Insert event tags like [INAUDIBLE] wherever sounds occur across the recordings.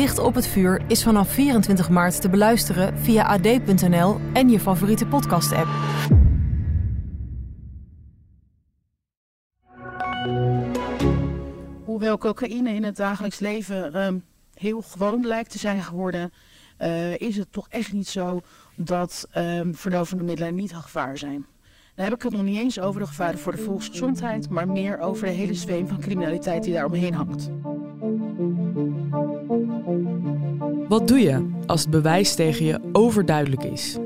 Dicht op het vuur is vanaf 24 maart te beluisteren via ad.nl en je favoriete podcast-app. Hoewel cocaïne in het dagelijks leven ehm, heel gewoon lijkt te zijn geworden, eh, is het toch echt niet zo dat um, verdovende middelen niet een gevaar zijn. Dan heb ik het nog niet eens over de gevaren voor de volksgezondheid, maar meer over de hele zweem van criminaliteit die daaromheen hangt. Wat doe je als het bewijs tegen je overduidelijk is?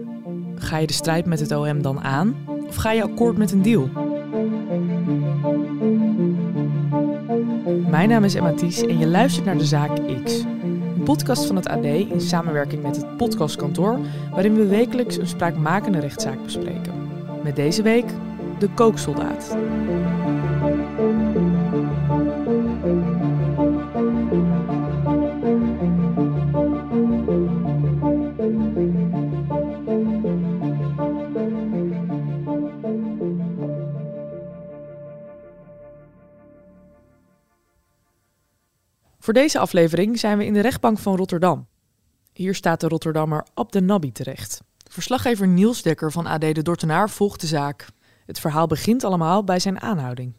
Ga je de strijd met het OM dan aan of ga je akkoord met een deal? Mijn naam is Emma Thies en je luistert naar de Zaak X. Een podcast van het AD in samenwerking met het Podcastkantoor, waarin we wekelijks een spraakmakende rechtszaak bespreken. Met deze week de kooksoldaat. Voor deze aflevering zijn we in de rechtbank van Rotterdam. Hier staat de Rotterdammer Abdenabi terecht. Verslaggever Niels Dekker van AD de Dordtenaar volgt de zaak. Het verhaal begint allemaal bij zijn aanhouding.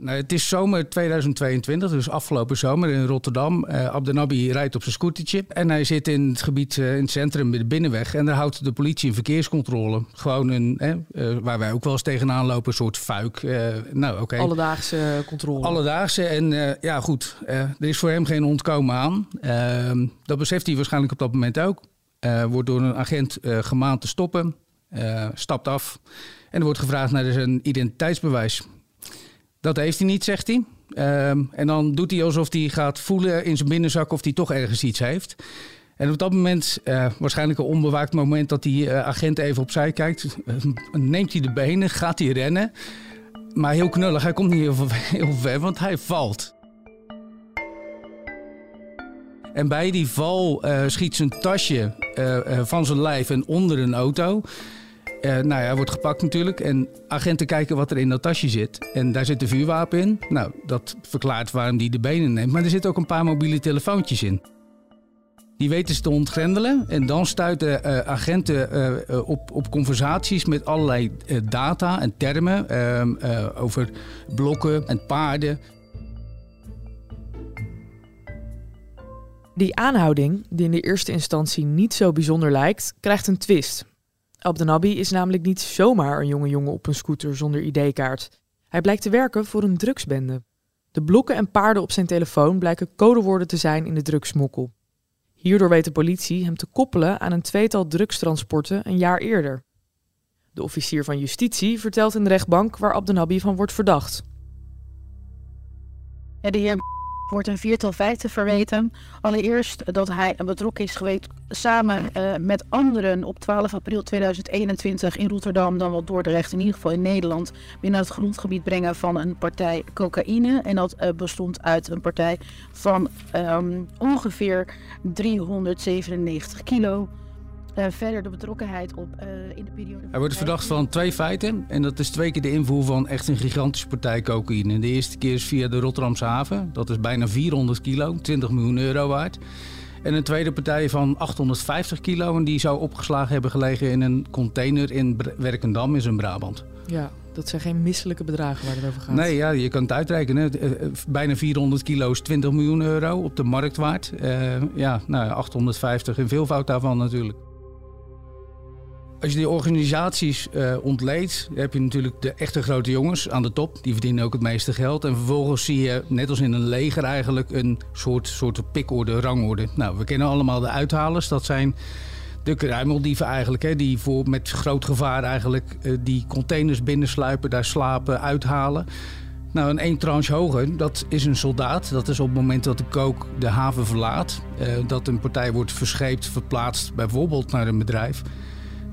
Nou, het is zomer 2022, dus afgelopen zomer in Rotterdam. Uh, Abdenabi rijdt op zijn scootertje en hij zit in het gebied, uh, in het centrum, bij de binnenweg. En daar houdt de politie een verkeerscontrole. Gewoon een, uh, waar wij ook wel eens tegenaan lopen, een soort fuik. nou, oké. Alledaagse controle. Alledaagse en ja, goed, er is voor hem geen ontkomen aan. Ehm, dat beseft hij waarschijnlijk op dat moment ook. wordt door een agent gemaand te stoppen, stapt af en er wordt gevraagd naar zijn identiteitsbewijs. Dat heeft hij niet, zegt hij. Ehm, en dan doet hij alsof hij gaat voelen in zijn binnenzak of hij toch ergens iets heeft. En op dat moment, uh, waarschijnlijk een onbewaakt moment dat die uh, agent even opzij kijkt, uh, neemt hij de benen, [LAUGHS] gaat hij rennen. Maar heel knullig, hij komt niet heel, [LAUGHS] heel ver, want hij valt. En bij die val schiet zijn tasje van zijn lijf en onder een auto. Uh, nou ja, hij wordt gepakt natuurlijk. En agenten kijken wat er in dat tasje zit. En daar zit een vuurwapen in. Nou, dat verklaart waarom hij de benen neemt. Maar er zitten ook een paar mobiele telefoontjes in. Die weten ze te ontgrendelen. En dan stuiten uh, agenten uh, op, op conversaties met allerlei data en termen. Ehm, over blokken en paarden. Die aanhouding, die in de eerste instantie niet zo bijzonder lijkt, krijgt een twist. Abdenabi is namelijk niet zomaar een jonge jongen op een scooter zonder ID-kaart. Hij blijkt te werken voor een drugsbende. De blokken en paarden op zijn telefoon blijken codewoorden te zijn in de drugsmokkel. Hierdoor weet de politie hem te koppelen aan een tweetal drugstransporten een jaar eerder. De officier van justitie vertelt in de rechtbank waar Abdenabi van wordt verdacht. de heer wordt een viertal feiten verweten. Allereerst dat hij betrokken is geweest samen uh, met anderen op 12 april 2021 in Rotterdam, dan wel Dordrecht, in ieder geval in Nederland, binnen het grondgebied brengen van een partij cocaïne. En dat uh, bestond uit een partij van um, ongeveer 397 kilo. Uh, verder de betrokkenheid op uh, in de periode. Hij wordt verdacht van twee feiten. En dat is twee keer de invoer van echt een gigantische partij cocaïne. De eerste keer is via de Rotterdamse haven. Dat is bijna 400 kilo, 20 miljoen euro waard. En een tweede partij van 850 kilo. En die zou opgeslagen hebben gelegen in een container in Werkendam in Brabant. Ja, dat zijn geen misselijke bedragen waar het over gaat. Nee, ja, je kan het uitrekenen. Bijna 400 kilo is 20 miljoen euro op de marktwaard. Uh, ja, nou, 850 in veelvoud daarvan natuurlijk. Als je die organisaties uh, ontleedt, heb je natuurlijk de echte grote jongens aan de top. Die verdienen ook het meeste geld. En vervolgens zie je, net als in een leger eigenlijk, een soort, soort pikorde, rangorde. Nou, we kennen allemaal de uithalers. Dat zijn de kruimeldieven eigenlijk. Hè, die voor, met groot gevaar eigenlijk uh, die containers binnensluipen, daar slapen, uithalen. Nou, een één tranche hoger, dat is een soldaat. Dat is op het moment dat de kook de haven verlaat. Uh, dat een partij wordt verscheept, verplaatst bijvoorbeeld naar een bedrijf.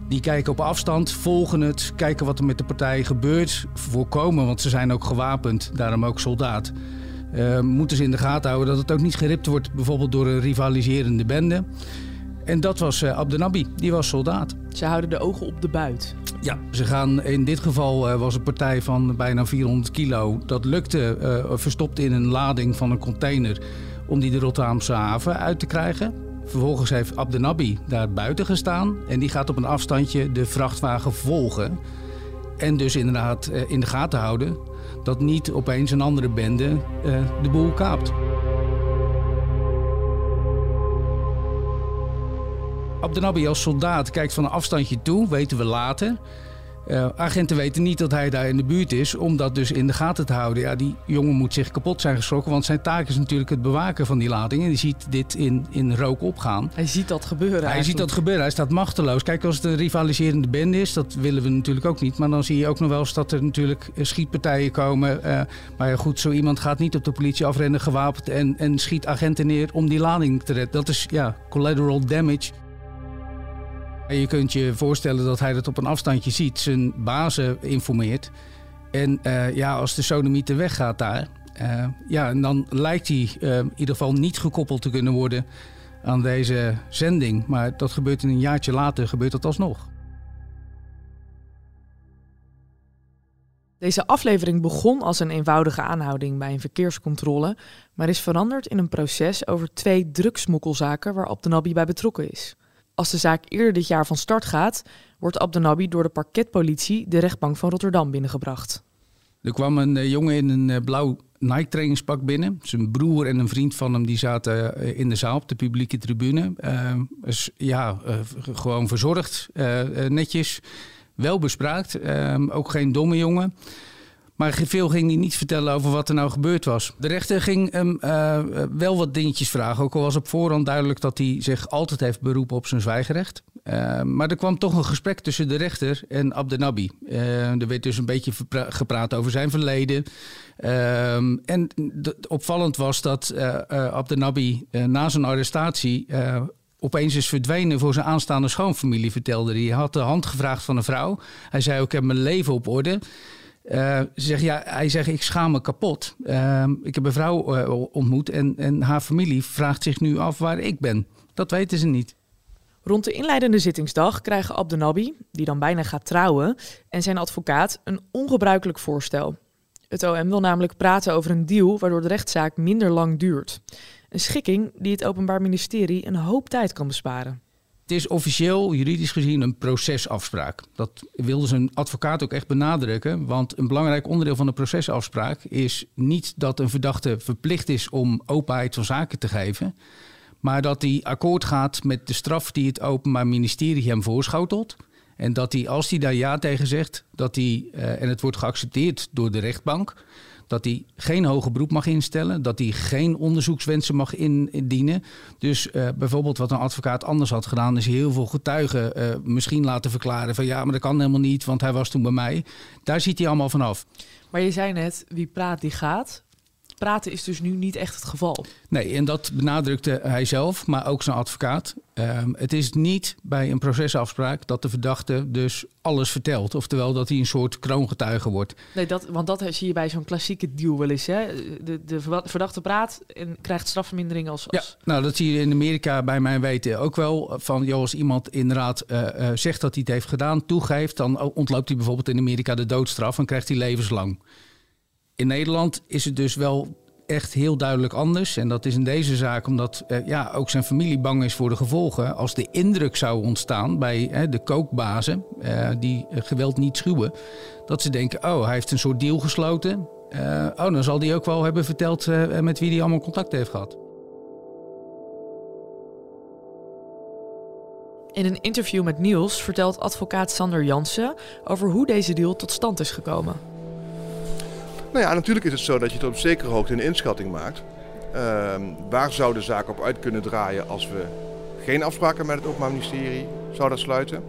Die kijken op afstand, volgen het, kijken wat er met de partij gebeurt. Voorkomen, want ze zijn ook gewapend, daarom ook soldaat. Uh, moeten ze in de gaten houden dat het ook niet geript wordt, bijvoorbeeld door een rivaliserende bende. En dat was uh, Abdenabi, die was soldaat. Ze houden de ogen op de buit. Ja, ze gaan in dit geval uh, was een partij van bijna 400 kilo. Dat lukte verstopt in een lading van een container om die de Rotterdamse haven uit te krijgen. Vervolgens heeft Abdenabi daar buiten gestaan en die gaat op een afstandje de vrachtwagen volgen. En dus inderdaad in de gaten houden dat niet opeens een andere bende de boel kaapt. Abdenabi als soldaat kijkt van een afstandje toe, weten we later. Uh, agenten weten niet dat hij daar in de buurt is, om dat dus in de gaten te houden. Ja, die jongen moet zich kapot zijn geschrokken, want zijn taak is natuurlijk het bewaken van die lading. En die ziet dit in, in rook opgaan. Hij ziet dat gebeuren. Hij ziet dat gebeuren, hij staat machteloos. Kijk, als het een rivaliserende bende is, dat willen we natuurlijk ook niet. Maar dan zie je ook nog wel eens dat er natuurlijk schietpartijen komen. Uh, maar ja, goed, zo iemand gaat niet op de politie afrennen, gewapend en, en schiet agenten neer om die lading te redden. Dat is ja, collateral damage. Je kunt je voorstellen dat hij dat op een afstandje ziet, zijn bazen informeert. En uh, ja, als de sodomieter weggaat daar, uh, ja, dan lijkt hij uh, in ieder geval niet gekoppeld te kunnen worden aan deze zending. Maar dat gebeurt een jaartje later, gebeurt dat alsnog. Deze aflevering begon als een eenvoudige aanhouding bij een verkeerscontrole, maar is veranderd in een proces over twee drugsmokkelzaken waar Abdenabi bij betrokken is. Als de zaak eerder dit jaar van start gaat, wordt Abdenabi door de parketpolitie de rechtbank van Rotterdam binnengebracht. Er kwam een uh, jongen in een uh, blauw Nike trainingspak binnen. Zijn broer en een vriend van hem die zaten uh, in de zaal op de publieke tribune. Dus, ja, gewoon verzorgd, netjes, wel bespraakt. ook geen domme jongen. Maar veel ging hij niet vertellen over wat er nou gebeurd was. De rechter ging hem uh, wel wat dingetjes vragen. Ook al was op voorhand duidelijk dat hij zich altijd heeft beroepen op zijn zwijgerecht. Uh, maar er kwam toch een gesprek tussen de rechter en Abdenabi. Uh, er werd dus een beetje gepraat over zijn verleden. En opvallend was dat Abdenabi na zijn arrestatie opeens is verdwenen voor zijn aanstaande schoonfamilie, vertelde hij. Hij had de hand gevraagd van een vrouw. Hij zei ik heb mijn leven op orde. Zegt, ja, hij zegt, ik schaam me kapot. Uh, ik heb een vrouw uh, ontmoet en, en haar familie vraagt zich nu af waar ik ben. Dat weten ze niet. Rond de inleidende zittingsdag krijgen Abdenabi, die dan bijna gaat trouwen, en zijn advocaat een ongebruikelijk voorstel. Het OM wil namelijk praten over een deal waardoor de rechtszaak minder lang duurt. Een schikking die het Openbaar Ministerie een hoop tijd kan besparen. Het is officieel, juridisch gezien, een procesafspraak. Dat wilde zijn advocaat ook echt benadrukken. Want een belangrijk onderdeel van de procesafspraak is niet dat een verdachte verplicht is om openheid van zaken te geven. Maar dat hij akkoord gaat met de straf die het Openbaar Ministerie hem voorschotelt. En dat hij, als hij daar ja tegen zegt, dat hij, uh, en het wordt geaccepteerd door de rechtbank, dat hij geen hoger beroep mag instellen, dat hij geen onderzoekswensen mag indienen. Dus uh, bijvoorbeeld wat een advocaat anders had gedaan, is heel veel getuigen uh, misschien laten verklaren van ja, maar dat kan helemaal niet, want hij was toen bij mij. Daar ziet hij allemaal vanaf. Maar je zei net, wie praat, die gaat praten is dus nu niet echt het geval. Nee, en dat benadrukte hij zelf, maar ook zijn advocaat. Um, het is niet bij een procesafspraak dat de verdachte dus alles vertelt. Oftewel dat hij een soort kroongetuige wordt. Nee, dat, want dat zie je bij zo'n klassieke deal wel eens. Hè? De, de verdachte praat en krijgt strafvermindering als, als... Ja, nou dat zie je in Amerika bij mijn weten ook wel. Van, joh, als iemand inderdaad uh, uh, zegt dat hij het heeft gedaan, toegeeft... dan ontloopt hij bijvoorbeeld in Amerika de doodstraf en krijgt hij levenslang. In Nederland is het dus wel echt heel duidelijk anders. En dat is in deze zaak omdat uh, ja, ook zijn familie bang is voor de gevolgen. Als de indruk zou ontstaan bij de kookbazen, uh, die geweld niet schuwen, dat ze denken: oh, hij heeft een soort deal gesloten. oh, dan zal hij ook wel hebben verteld met wie hij allemaal contact heeft gehad. In een interview met Niels vertelt advocaat Sander Jansen over hoe deze deal tot stand is gekomen. Nou ja, natuurlijk is het zo dat je tot op zekere hoogte een inschatting maakt. Uh, waar zou de zaak op uit kunnen draaien als we geen afspraken met het Openbaar Ministerie zouden sluiten?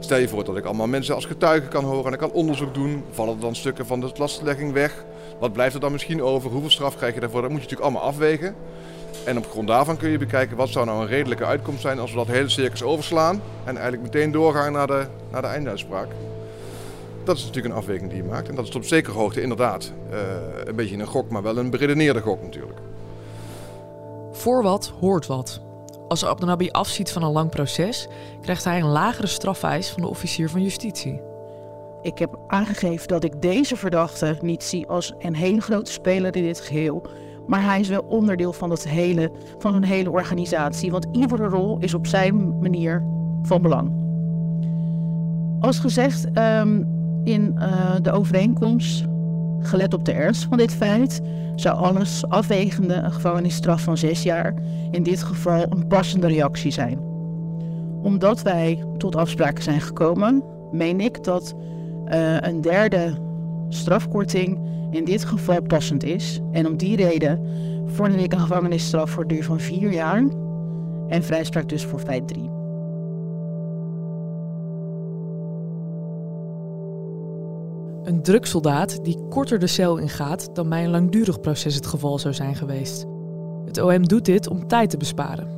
Stel je voor dat ik allemaal mensen als getuigen kan horen en ik kan onderzoek doen. Vallen dan stukken van de lastlegging weg? Wat blijft er dan misschien over? Hoeveel straf krijg je daarvoor? Dat moet je natuurlijk allemaal afwegen. En op grond daarvan kun je bekijken wat zou nou een redelijke uitkomst zijn als we dat hele circus overslaan en eigenlijk meteen doorgaan naar de, naar de einduitspraak. Dat is natuurlijk een afweging die je maakt. En dat is op zekere hoogte inderdaad uh, een beetje een gok, maar wel een beredeneerde gok natuurlijk. Voor wat hoort wat. Als Abdenabi afziet van een lang proces, krijgt hij een lagere strafeis van de officier van justitie. Ik heb aangegeven dat ik deze verdachte niet zie als een hele grote speler in dit geheel. Maar hij is wel onderdeel van, het hele, van een hele organisatie. Want iedere rol is op zijn manier van belang. Als gezegd, ehm, in uh, de overeenkomst, gelet op de ernst van dit feit, zou alles afwegende een gevangenisstraf van zes jaar in dit geval een passende reactie zijn. Omdat wij tot afspraken zijn gekomen, meen ik dat uh, een derde strafkorting in dit geval passend is. En om die reden vorder ik een gevangenisstraf voor duur van vier jaar en vrijspraak dus voor feit 3. Een drugsoldaat die korter de cel ingaat dan bij een langdurig proces het geval zou zijn geweest. Het OM doet dit om tijd te besparen.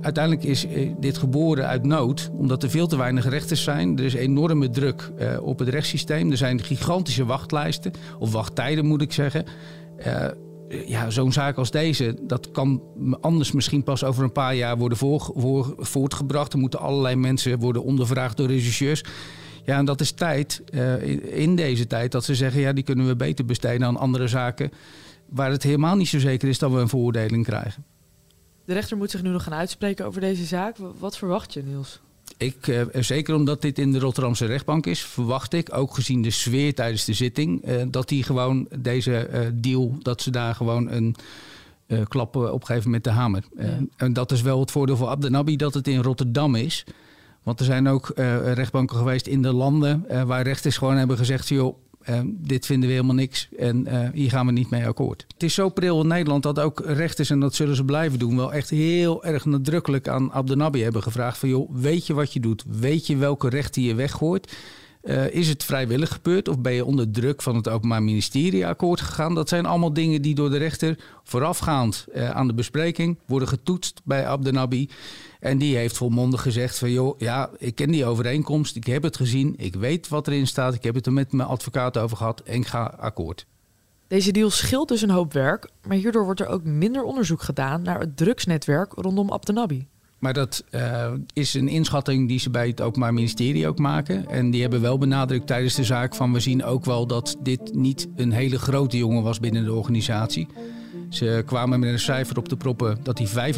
Uiteindelijk is eh, dit geboren uit nood, omdat er veel te weinig rechters zijn. Er is enorme druk eh, op het rechtssysteem. Er zijn gigantische wachtlijsten, of wachttijden moet ik zeggen. Uh, ja, zo'n zaak als deze, dat kan anders misschien pas over een paar jaar worden voor, voor, voortgebracht. Er moeten allerlei mensen worden ondervraagd door regisseurs. Ja, en dat is tijd, uh, in deze tijd, dat ze zeggen, ja, die kunnen we beter besteden aan andere zaken. Waar het helemaal niet zo zeker is dat we een veroordeling krijgen. De rechter moet zich nu nog gaan uitspreken over deze zaak. Wat verwacht je, Niels? Ik, uh, zeker omdat dit in de Rotterdamse rechtbank is, verwacht ik, ook gezien de sfeer tijdens de zitting, uh, dat die gewoon deze uh, deal, dat ze daar gewoon een klap opgeven met de hamer. Ja. En dat is wel het voordeel voor Abdenabi dat het in Rotterdam is. Want er zijn ook rechtbanken geweest in de landen waar rechters gewoon hebben gezegd: joh, uh, dit vinden we helemaal niks en hier gaan we niet mee akkoord. Het is zo pril in Nederland dat ook rechters, en dat zullen ze blijven doen, wel echt heel erg nadrukkelijk aan Abdenabi hebben gevraagd van joh, weet je wat je doet? Weet je welke rechten je weggooit? Uh, is het vrijwillig gebeurd of ben je onder druk van het Openbaar Ministerie akkoord gegaan? Dat zijn allemaal dingen die door de rechter voorafgaand aan de bespreking worden getoetst bij Abdenabi. En die heeft volmondig gezegd van joh, ja, ik ken die overeenkomst, ik heb het gezien, ik weet wat erin staat, ik heb het er met mijn advocaat over gehad en ik ga akkoord. Deze deal scheelt dus een hoop werk, maar hierdoor wordt er ook minder onderzoek gedaan naar het drugsnetwerk rondom Abdenabi. Maar dat uh, is een inschatting die ze bij het Openbaar Ministerie ook maken. En die hebben wel benadrukt tijdens de zaak van we zien ook wel dat dit niet een hele grote jongen was binnen de organisatie. Ze kwamen met een cijfer op de proppen dat hij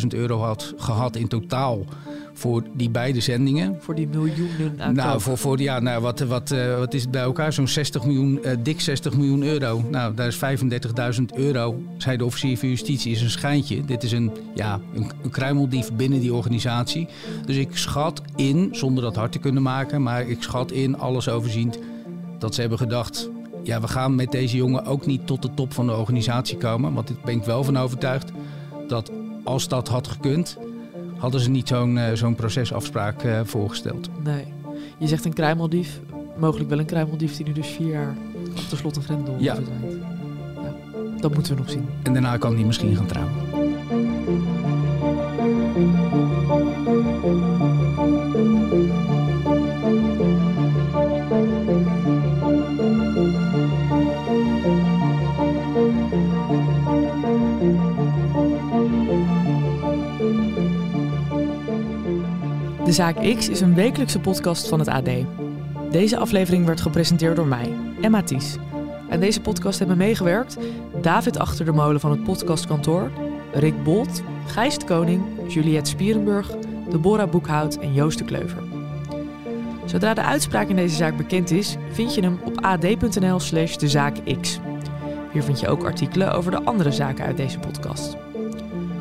35.000 euro had gehad in totaal voor die beide zendingen. Voor die miljoenen aankoop. Nou, voor, voor, ja, nou wat, wat, uh, wat is het bij elkaar? Zo'n 60 miljoen, uh, dik 60 miljoen euro. Nou, daar is 35.000 euro, zei de officier van justitie, is een schijntje. Dit is een, ja, een, een kruimeldief binnen die organisatie. Dus ik schat in, zonder dat hard te kunnen maken, maar ik schat in, alles overziend, dat ze hebben gedacht ja, we gaan met deze jongen ook niet tot de top van de organisatie komen. Want ik ben ik wel van overtuigd dat als dat had gekund, hadden ze niet zo'n uh, zo'n procesafspraak uh, voorgesteld. Nee. Je zegt een kruimeldief, mogelijk wel een kruimeldief die nu dus vier jaar op de slot en grendel ja. verdwijnt. Ja, dat moeten we nog zien. En daarna kan hij misschien gaan trouwen. De Zaak X is een wekelijkse podcast van het AD. Deze aflevering werd gepresenteerd door mij, Emma Ties. Aan deze podcast hebben meegewerkt David Achter de Molen van het podcastkantoor, Rick Bolt, Gijs de Koning, Juliette Spierenburg, Deborah Boekhout en Joost de Kleuver. Zodra de uitspraak in deze zaak bekend is, vind je hem op ad.nl slash dezaakx. Hier vind je ook artikelen over de andere zaken uit deze podcast.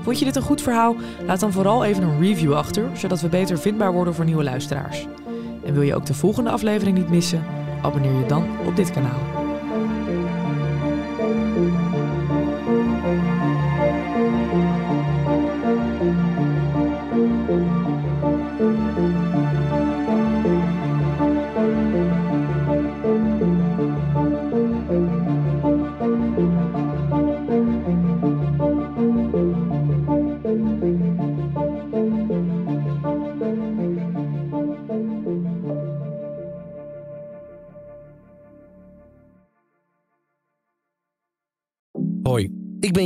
Vond je dit een goed verhaal? Laat dan vooral even een review achter, zodat we beter vindbaar worden voor nieuwe luisteraars. En wil je ook de volgende aflevering niet missen? Abonneer je dan op dit kanaal.